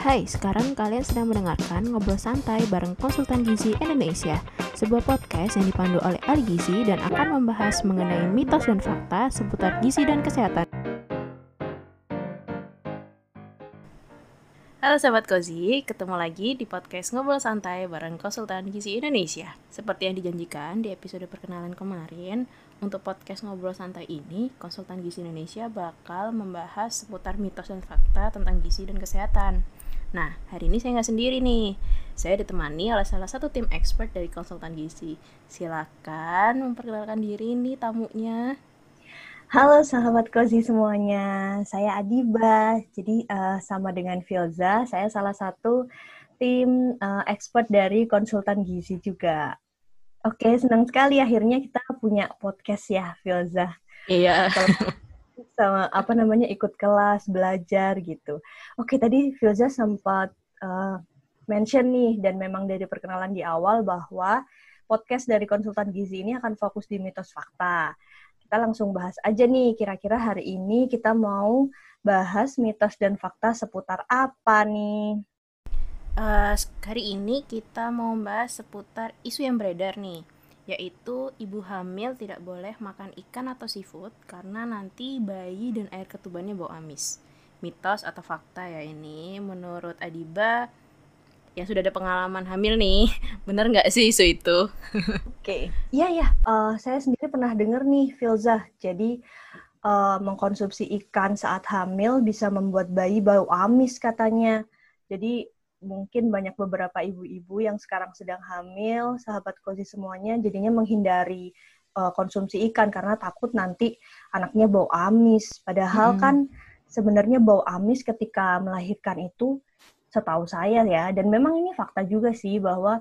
Hai, sekarang kalian sedang mendengarkan Ngobrol Santai bareng Konsultan Gizi Indonesia, sebuah podcast yang dipandu oleh ahli gizi dan akan membahas mengenai mitos dan fakta seputar gizi dan kesehatan. Halo sahabat Kozi, ketemu lagi di podcast Ngobrol Santai bareng Konsultan Gizi Indonesia. Seperti yang dijanjikan di episode perkenalan kemarin, untuk podcast Ngobrol Santai ini, Konsultan Gizi Indonesia bakal membahas seputar mitos dan fakta tentang gizi dan kesehatan. Nah, hari ini saya nggak sendiri nih. Saya ditemani oleh salah satu tim expert dari konsultan gizi. Silakan memperkenalkan diri nih tamunya. Halo sahabat Kozi semuanya, saya Adiba. Jadi uh, sama dengan Filza, saya salah satu tim uh, expert dari konsultan gizi juga. Oke, senang sekali akhirnya kita punya podcast ya, Filza. Iya sama apa namanya ikut kelas belajar gitu. Oke tadi Filza sempat uh, mention nih dan memang dari perkenalan di awal bahwa podcast dari konsultan gizi ini akan fokus di mitos fakta. Kita langsung bahas aja nih kira-kira hari ini kita mau bahas mitos dan fakta seputar apa nih? Uh, hari ini kita mau bahas seputar isu yang beredar nih yaitu ibu hamil tidak boleh makan ikan atau seafood karena nanti bayi dan air ketubannya bau amis. Mitos atau fakta ya ini menurut Adiba yang sudah ada pengalaman hamil nih, bener nggak sih isu itu? Oke, okay. iya ya, uh, saya sendiri pernah dengar nih Filza. Jadi uh, mengkonsumsi ikan saat hamil bisa membuat bayi bau amis katanya. Jadi mungkin banyak beberapa ibu-ibu yang sekarang sedang hamil, sahabat kozi semuanya, jadinya menghindari uh, konsumsi ikan karena takut nanti anaknya bau amis. Padahal hmm. kan sebenarnya bau amis ketika melahirkan itu setahu saya ya, dan memang ini fakta juga sih bahwa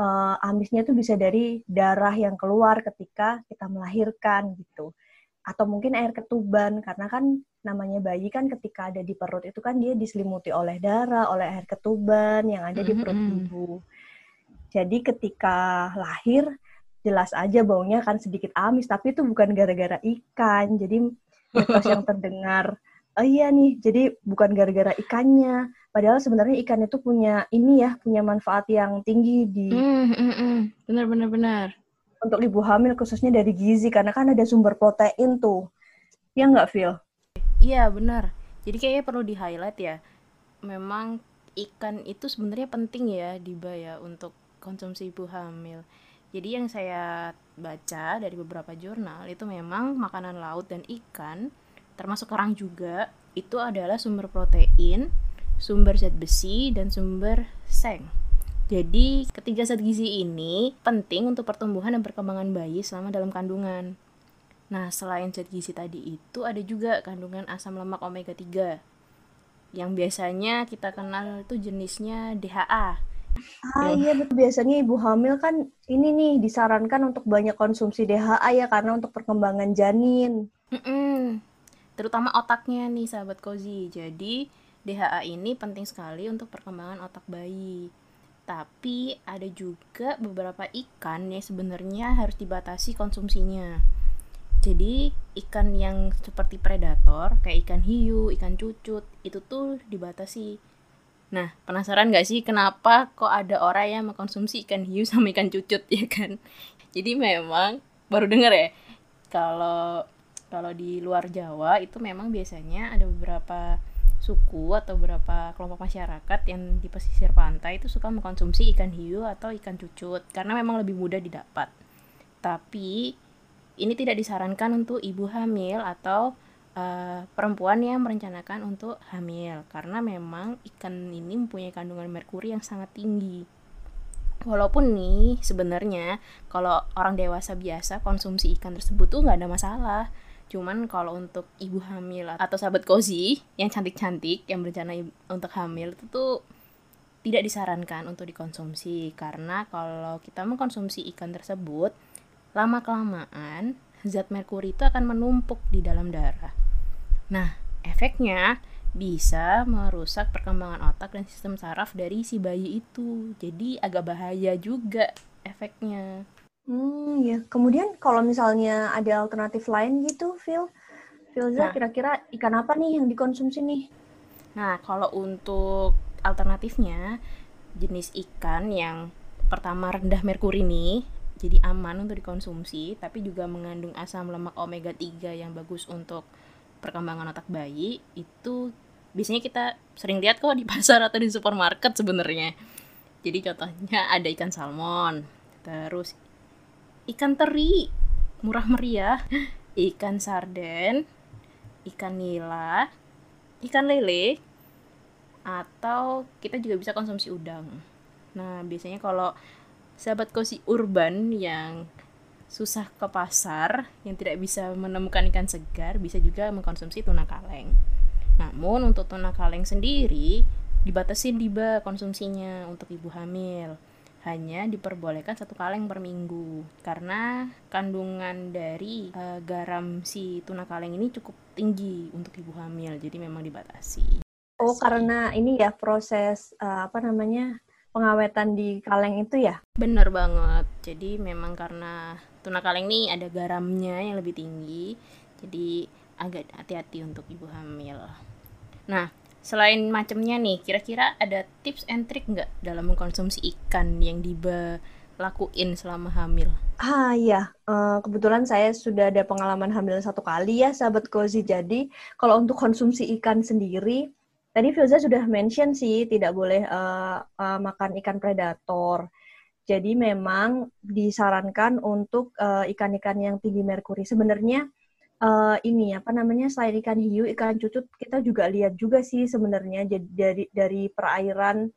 uh, amisnya itu bisa dari darah yang keluar ketika kita melahirkan gitu atau mungkin air ketuban karena kan namanya bayi kan ketika ada di perut itu kan dia diselimuti oleh darah, oleh air ketuban yang ada di perut ibu. Jadi ketika lahir jelas aja baunya kan sedikit amis, tapi itu bukan gara-gara ikan. Jadi mitos yang terdengar, oh iya nih, jadi bukan gara-gara ikannya. Padahal sebenarnya ikan itu punya ini ya, punya manfaat yang tinggi di. Mm, mm, mm. Benar, benar, benar untuk ibu hamil khususnya dari gizi karena kan ada sumber protein tuh. Ya nggak, Phil? Iya, benar. Jadi kayaknya perlu di-highlight ya. Memang ikan itu sebenarnya penting ya Diba ya untuk konsumsi ibu hamil. Jadi yang saya baca dari beberapa jurnal itu memang makanan laut dan ikan termasuk kerang juga itu adalah sumber protein, sumber zat besi dan sumber seng. Jadi, ketiga zat gizi ini penting untuk pertumbuhan dan perkembangan bayi selama dalam kandungan. Nah, selain zat gizi tadi itu ada juga kandungan asam lemak omega 3 yang biasanya kita kenal itu jenisnya DHA. Ah iya betul biasanya ibu hamil kan ini nih disarankan untuk banyak konsumsi DHA ya karena untuk perkembangan janin. Mm-mm. Terutama otaknya nih sahabat Kozi. Jadi DHA ini penting sekali untuk perkembangan otak bayi tapi ada juga beberapa ikan yang sebenarnya harus dibatasi konsumsinya. Jadi ikan yang seperti predator kayak ikan hiu, ikan cucut itu tuh dibatasi. Nah, penasaran gak sih kenapa kok ada orang yang mengkonsumsi ikan hiu sama ikan cucut ya kan? Jadi memang baru denger ya kalau kalau di luar Jawa itu memang biasanya ada beberapa suku atau beberapa kelompok masyarakat yang di pesisir pantai itu suka mengkonsumsi ikan hiu atau ikan cucut karena memang lebih mudah didapat. Tapi ini tidak disarankan untuk ibu hamil atau uh, perempuan yang merencanakan untuk hamil karena memang ikan ini mempunyai kandungan merkuri yang sangat tinggi. Walaupun nih sebenarnya kalau orang dewasa biasa konsumsi ikan tersebut tuh nggak ada masalah Cuman kalau untuk ibu hamil atau sahabat cozy yang cantik-cantik yang berencana untuk hamil itu tuh tidak disarankan untuk dikonsumsi karena kalau kita mengkonsumsi ikan tersebut lama kelamaan zat merkuri itu akan menumpuk di dalam darah. Nah, efeknya bisa merusak perkembangan otak dan sistem saraf dari si bayi itu. Jadi agak bahaya juga efeknya. Hmm, ya. Kemudian kalau misalnya ada alternatif lain gitu, Phil, Philza, nah. kira-kira ikan apa nih yang dikonsumsi nih? Nah, kalau untuk alternatifnya jenis ikan yang pertama rendah merkuri nih jadi aman untuk dikonsumsi tapi juga mengandung asam lemak omega 3 yang bagus untuk perkembangan otak bayi itu biasanya kita sering lihat kok di pasar atau di supermarket sebenarnya jadi contohnya ada ikan salmon terus ikan teri murah meriah. Ikan sarden ikan nila ikan lele atau kita juga bisa konsumsi udang. Nah biasanya kalau sahabat kosi urban yang susah ke pasar yang tidak bisa menemukan ikan segar bisa juga mengkonsumsi tuna kaleng. Namun untuk tuna kaleng sendiri dibatasi diba konsumsinya untuk ibu hamil. Hanya diperbolehkan satu kaleng per minggu karena kandungan dari uh, garam si tuna kaleng ini cukup tinggi untuk ibu hamil, jadi memang dibatasi. Oh, karena ini ya proses uh, apa namanya pengawetan di kaleng itu ya? Bener banget. Jadi memang karena tuna kaleng ini ada garamnya yang lebih tinggi, jadi agak hati-hati untuk ibu hamil. Nah, selain macamnya nih, kira-kira ada tips and trick nggak dalam mengkonsumsi ikan yang Diba lakuin selama hamil? Ah iya, uh, kebetulan saya sudah ada pengalaman hamil satu kali ya, sahabat Kozi. Jadi kalau untuk konsumsi ikan sendiri, tadi Filza sudah mention sih tidak boleh uh, uh, makan ikan predator. Jadi memang disarankan untuk ikan-ikan uh, yang tinggi merkuri. Sebenarnya uh, ini apa namanya selain ikan hiu, ikan cucut kita juga lihat juga sih sebenarnya dari dari perairan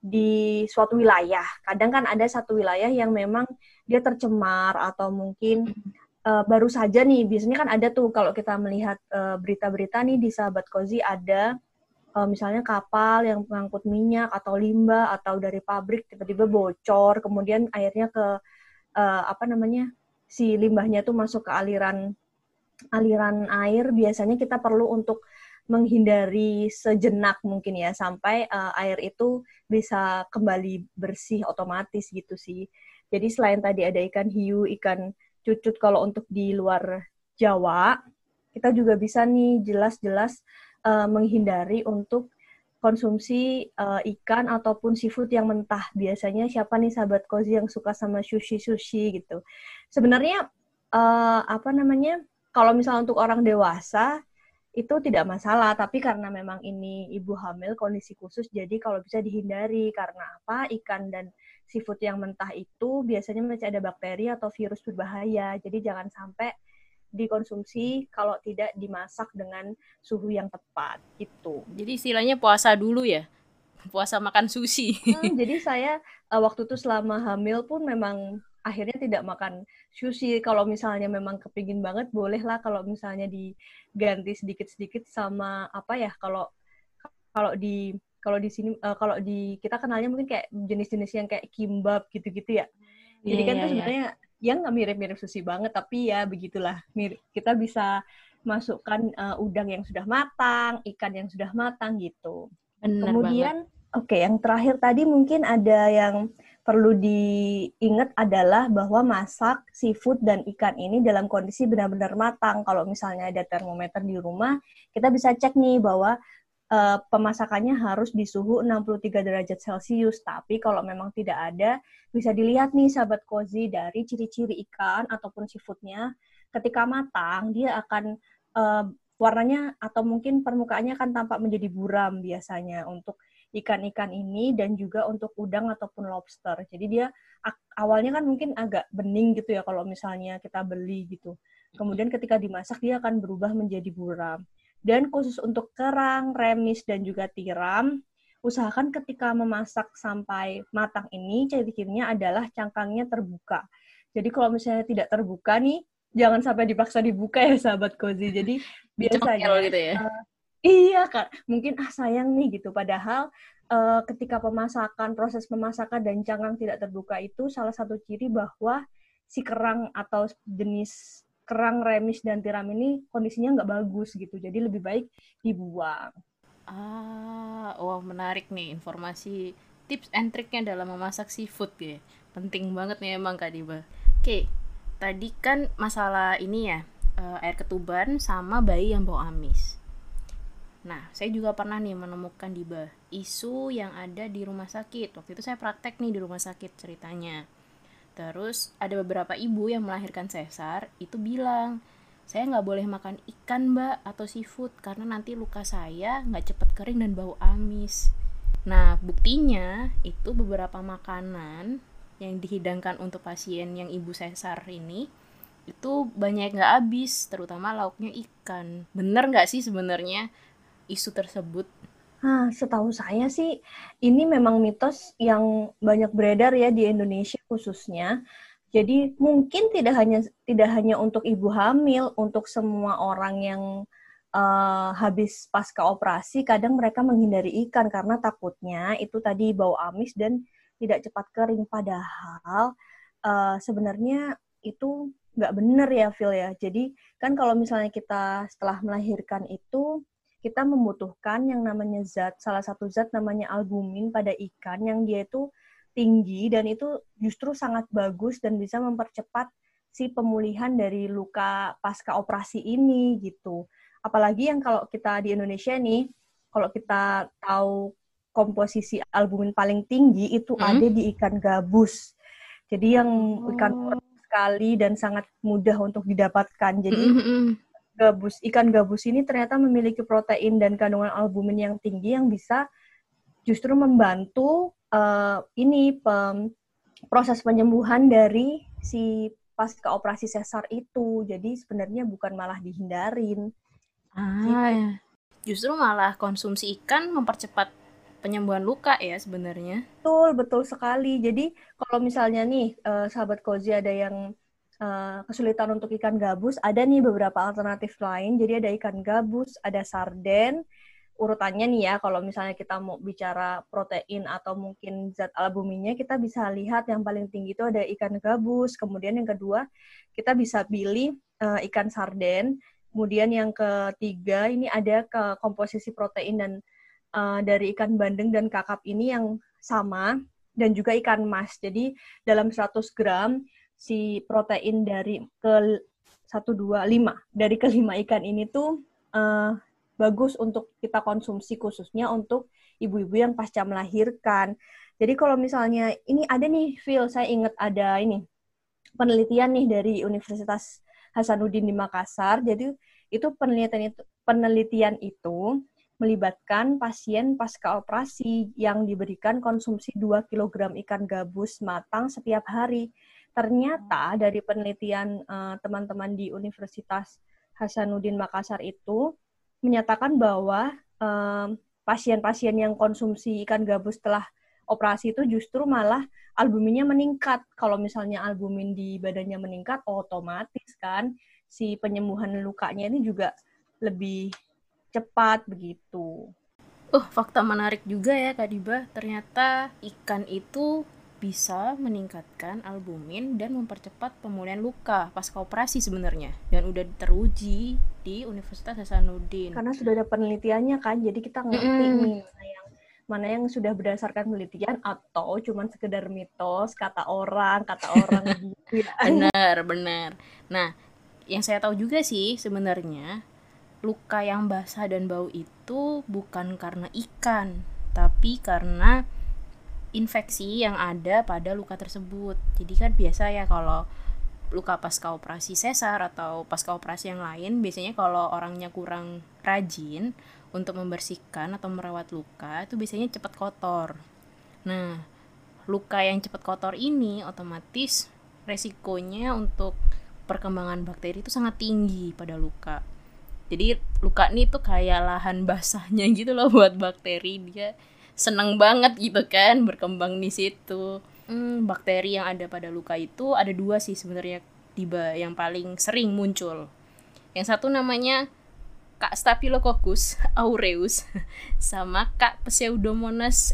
di suatu wilayah. Kadang kan ada satu wilayah yang memang dia tercemar atau mungkin uh, baru saja nih biasanya kan ada tuh kalau kita melihat berita berita-berita nih di sahabat kozi ada uh, misalnya kapal yang mengangkut minyak atau limbah atau dari pabrik tiba-tiba bocor kemudian airnya ke uh, apa namanya si limbahnya tuh masuk ke aliran aliran air biasanya kita perlu untuk menghindari sejenak mungkin ya sampai uh, air itu bisa kembali bersih otomatis gitu sih. Jadi selain tadi ada ikan hiu, ikan cucut kalau untuk di luar Jawa, kita juga bisa nih jelas-jelas uh, menghindari untuk konsumsi uh, ikan ataupun seafood yang mentah. Biasanya siapa nih sahabat kozi yang suka sama sushi-sushi gitu. Sebenarnya uh, apa namanya? Kalau misalnya untuk orang dewasa itu tidak masalah, tapi karena memang ini ibu hamil kondisi khusus, jadi kalau bisa dihindari karena apa? Ikan dan seafood yang mentah itu biasanya masih ada bakteri atau virus berbahaya, jadi jangan sampai dikonsumsi kalau tidak dimasak dengan suhu yang tepat gitu. Jadi istilahnya puasa dulu ya, puasa makan sushi. Hmm, jadi saya uh, waktu itu selama hamil pun memang akhirnya tidak makan sushi. Kalau misalnya memang kepingin banget bolehlah kalau misalnya diganti sedikit-sedikit sama apa ya kalau kalau di kalau di sini uh, kalau di kita kenalnya mungkin kayak jenis-jenis yang kayak kimbab gitu-gitu ya. Jadi yeah, kan yeah, tuh iya. sebenarnya yeah. yang nggak mirip-mirip sushi banget tapi ya begitulah. Mirip kita bisa masukkan uh, udang yang sudah matang ikan yang sudah matang gitu. Bener kemudian oke okay, yang terakhir tadi mungkin ada yang perlu diingat adalah bahwa masak seafood dan ikan ini dalam kondisi benar-benar matang. Kalau misalnya ada termometer di rumah, kita bisa cek nih bahwa uh, pemasakannya harus di suhu 63 derajat Celcius. Tapi kalau memang tidak ada, bisa dilihat nih sahabat kozi dari ciri-ciri ikan ataupun seafoodnya. Ketika matang, dia akan uh, warnanya atau mungkin permukaannya akan tampak menjadi buram biasanya untuk ikan-ikan ini dan juga untuk udang ataupun lobster. Jadi dia awalnya kan mungkin agak bening gitu ya kalau misalnya kita beli gitu. Kemudian ketika dimasak dia akan berubah menjadi buram. Dan khusus untuk kerang, remis dan juga tiram, usahakan ketika memasak sampai matang ini ciri-cirinya adalah cangkangnya terbuka. Jadi kalau misalnya tidak terbuka nih, jangan sampai dipaksa dibuka ya sahabat kozi. Jadi biasanya gitu ya. Uh, Iya kak, mungkin ah sayang nih gitu. Padahal uh, ketika pemasakan, proses pemasakan dan cangkang tidak terbuka itu salah satu ciri bahwa si kerang atau jenis kerang remis dan tiram ini kondisinya nggak bagus gitu. Jadi lebih baik dibuang. Ah, wah menarik nih informasi tips and triknya dalam memasak seafood ya. Penting banget nih emang Kak Diba. Oke, tadi kan masalah ini ya, uh, air ketuban sama bayi yang bau amis. Nah, saya juga pernah nih menemukan di isu yang ada di rumah sakit. Waktu itu saya praktek nih di rumah sakit ceritanya. Terus ada beberapa ibu yang melahirkan sesar itu bilang, saya nggak boleh makan ikan mbak atau seafood karena nanti luka saya nggak cepet kering dan bau amis. Nah buktinya itu beberapa makanan yang dihidangkan untuk pasien yang ibu sesar ini itu banyak nggak habis, terutama lauknya ikan. Bener nggak sih sebenarnya isu tersebut? Nah, setahu saya sih ini memang mitos yang banyak beredar ya di Indonesia khususnya. Jadi mungkin tidak hanya tidak hanya untuk ibu hamil, untuk semua orang yang uh, habis pasca operasi, kadang mereka menghindari ikan karena takutnya itu tadi bau amis dan tidak cepat kering. Padahal uh, sebenarnya itu nggak benar ya Phil ya. Jadi kan kalau misalnya kita setelah melahirkan itu kita membutuhkan yang namanya zat, salah satu zat namanya albumin pada ikan yang dia itu tinggi dan itu justru sangat bagus dan bisa mempercepat si pemulihan dari luka pasca operasi ini gitu. Apalagi yang kalau kita di Indonesia nih, kalau kita tahu komposisi albumin paling tinggi itu hmm? ada di ikan gabus. Jadi yang oh. ikan sekali dan sangat mudah untuk didapatkan. Jadi mm -hmm. Gabus ikan gabus ini ternyata memiliki protein dan kandungan albumin yang tinggi yang bisa justru membantu uh, ini pem, proses penyembuhan dari si pasca operasi sesar itu. Jadi sebenarnya bukan malah dihindarin. Ah, gitu. ya. Justru malah konsumsi ikan mempercepat penyembuhan luka ya sebenarnya. Betul, betul sekali. Jadi kalau misalnya nih uh, sahabat Kozi ada yang uh, kesulitan untuk ikan gabus, ada nih beberapa alternatif lain. Jadi ada ikan gabus, ada sarden. Urutannya nih ya, kalau misalnya kita mau bicara protein atau mungkin zat albuminnya, kita bisa lihat yang paling tinggi itu ada ikan gabus. Kemudian yang kedua, kita bisa pilih uh, ikan sarden. Kemudian yang ketiga, ini ada ke komposisi protein dan uh, dari ikan bandeng dan kakap ini yang sama dan juga ikan mas. Jadi dalam 100 gram si protein dari ke 125 dari kelima ikan ini tuh uh, bagus untuk kita konsumsi khususnya untuk ibu-ibu yang pasca melahirkan. Jadi kalau misalnya ini ada nih Phil, saya ingat ada ini penelitian nih dari Universitas Hasanuddin di Makassar. Jadi itu penelitian itu penelitian itu melibatkan pasien pasca operasi yang diberikan konsumsi 2 kg ikan gabus matang setiap hari. Ternyata dari penelitian eh, teman-teman uh, di Universitas Hasanuddin Makassar itu menyatakan bahwa pasien-pasien uh, yang konsumsi ikan gabus setelah operasi itu justru malah albuminnya meningkat. Kalau misalnya albumin di badannya meningkat, otomatis kan si penyembuhan lukanya ini juga lebih cepat begitu. Uh, fakta menarik juga ya Kak Diba. Ternyata ikan itu bisa meningkatkan albumin dan mempercepat pemulihan luka pasca operasi sebenarnya dan udah teruji di Universitas Hasanuddin. Karena sudah ada penelitiannya kan, jadi kita ngerti mm. nih mana yang mana yang sudah berdasarkan penelitian atau cuma sekedar mitos kata orang, kata orang gitu ya. Benar, benar. Nah, yang saya tahu juga sih sebenarnya luka yang basah dan bau itu bukan karena ikan, tapi karena infeksi yang ada pada luka tersebut. Jadi kan biasa ya kalau luka pasca operasi sesar atau pasca operasi yang lain, biasanya kalau orangnya kurang rajin untuk membersihkan atau merawat luka itu biasanya cepat kotor. Nah, luka yang cepat kotor ini otomatis resikonya untuk perkembangan bakteri itu sangat tinggi pada luka jadi luka ini tuh kayak lahan basahnya gitu loh buat bakteri dia seneng banget gitu kan berkembang di situ hmm, bakteri yang ada pada luka itu ada dua sih sebenarnya tiba yang paling sering muncul yang satu namanya Kak Staphylococcus aureus sama Kak Pseudomonas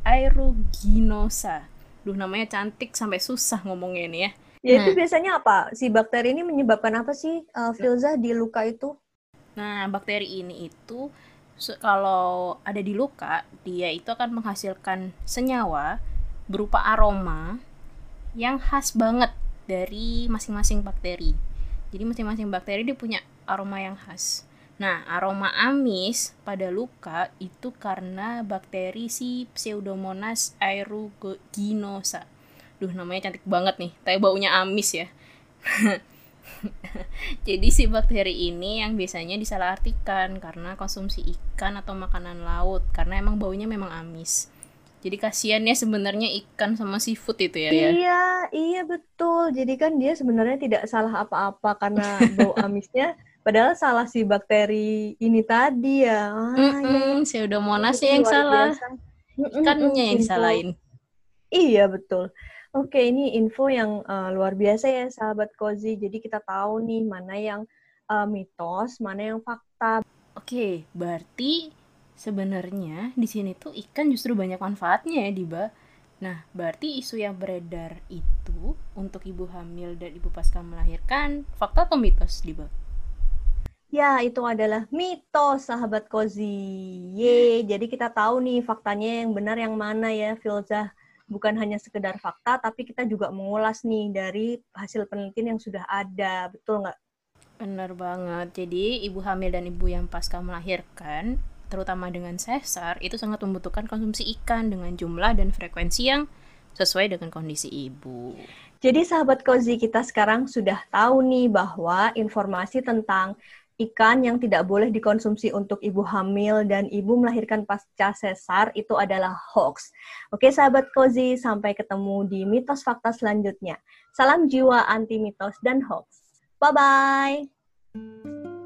aeruginosa. Duh namanya cantik sampai susah ngomongnya nih ya. Ya nah. itu biasanya apa? Si bakteri ini menyebabkan apa sih, uh, Filza di luka itu? Nah, bakteri ini itu kalau ada di luka, dia itu akan menghasilkan senyawa berupa aroma yang khas banget dari masing-masing bakteri. Jadi masing-masing bakteri dia punya aroma yang khas. Nah, aroma amis pada luka itu karena bakteri si Pseudomonas aeruginosa. Duh, namanya cantik banget nih, tapi baunya amis ya. Jadi si bakteri ini yang biasanya disalahartikan karena konsumsi ikan atau makanan laut karena emang baunya memang amis. Jadi kasihan ya sebenarnya ikan sama seafood itu ya. ya? Iya, iya betul. Jadi kan dia sebenarnya tidak salah apa-apa karena bau amisnya padahal salah si bakteri ini tadi ya. Ah, mm -mm, ya. Pseudomonasnya yang salah. Ikannya yang disalahin. Iya betul. Oke, ini info yang uh, luar biasa ya, sahabat Kozi. Jadi kita tahu nih mana yang uh, mitos, mana yang fakta. Oke, berarti sebenarnya di sini tuh ikan justru banyak manfaatnya ya, Diba. Nah, berarti isu yang beredar itu untuk ibu hamil dan ibu pasca melahirkan fakta atau mitos, Diba? Ya, itu adalah mitos, sahabat Kozi. Ye, jadi kita tahu nih faktanya yang benar yang mana ya, Filzah bukan hanya sekedar fakta, tapi kita juga mengulas nih dari hasil penelitian yang sudah ada, betul nggak? Benar banget. Jadi ibu hamil dan ibu yang pasca melahirkan, terutama dengan sesar, itu sangat membutuhkan konsumsi ikan dengan jumlah dan frekuensi yang sesuai dengan kondisi ibu. Jadi sahabat Kozi kita sekarang sudah tahu nih bahwa informasi tentang ikan yang tidak boleh dikonsumsi untuk ibu hamil dan ibu melahirkan pasca sesar itu adalah hoax. Oke sahabat Kozi, sampai ketemu di mitos fakta selanjutnya. Salam jiwa anti mitos dan hoax. Bye-bye.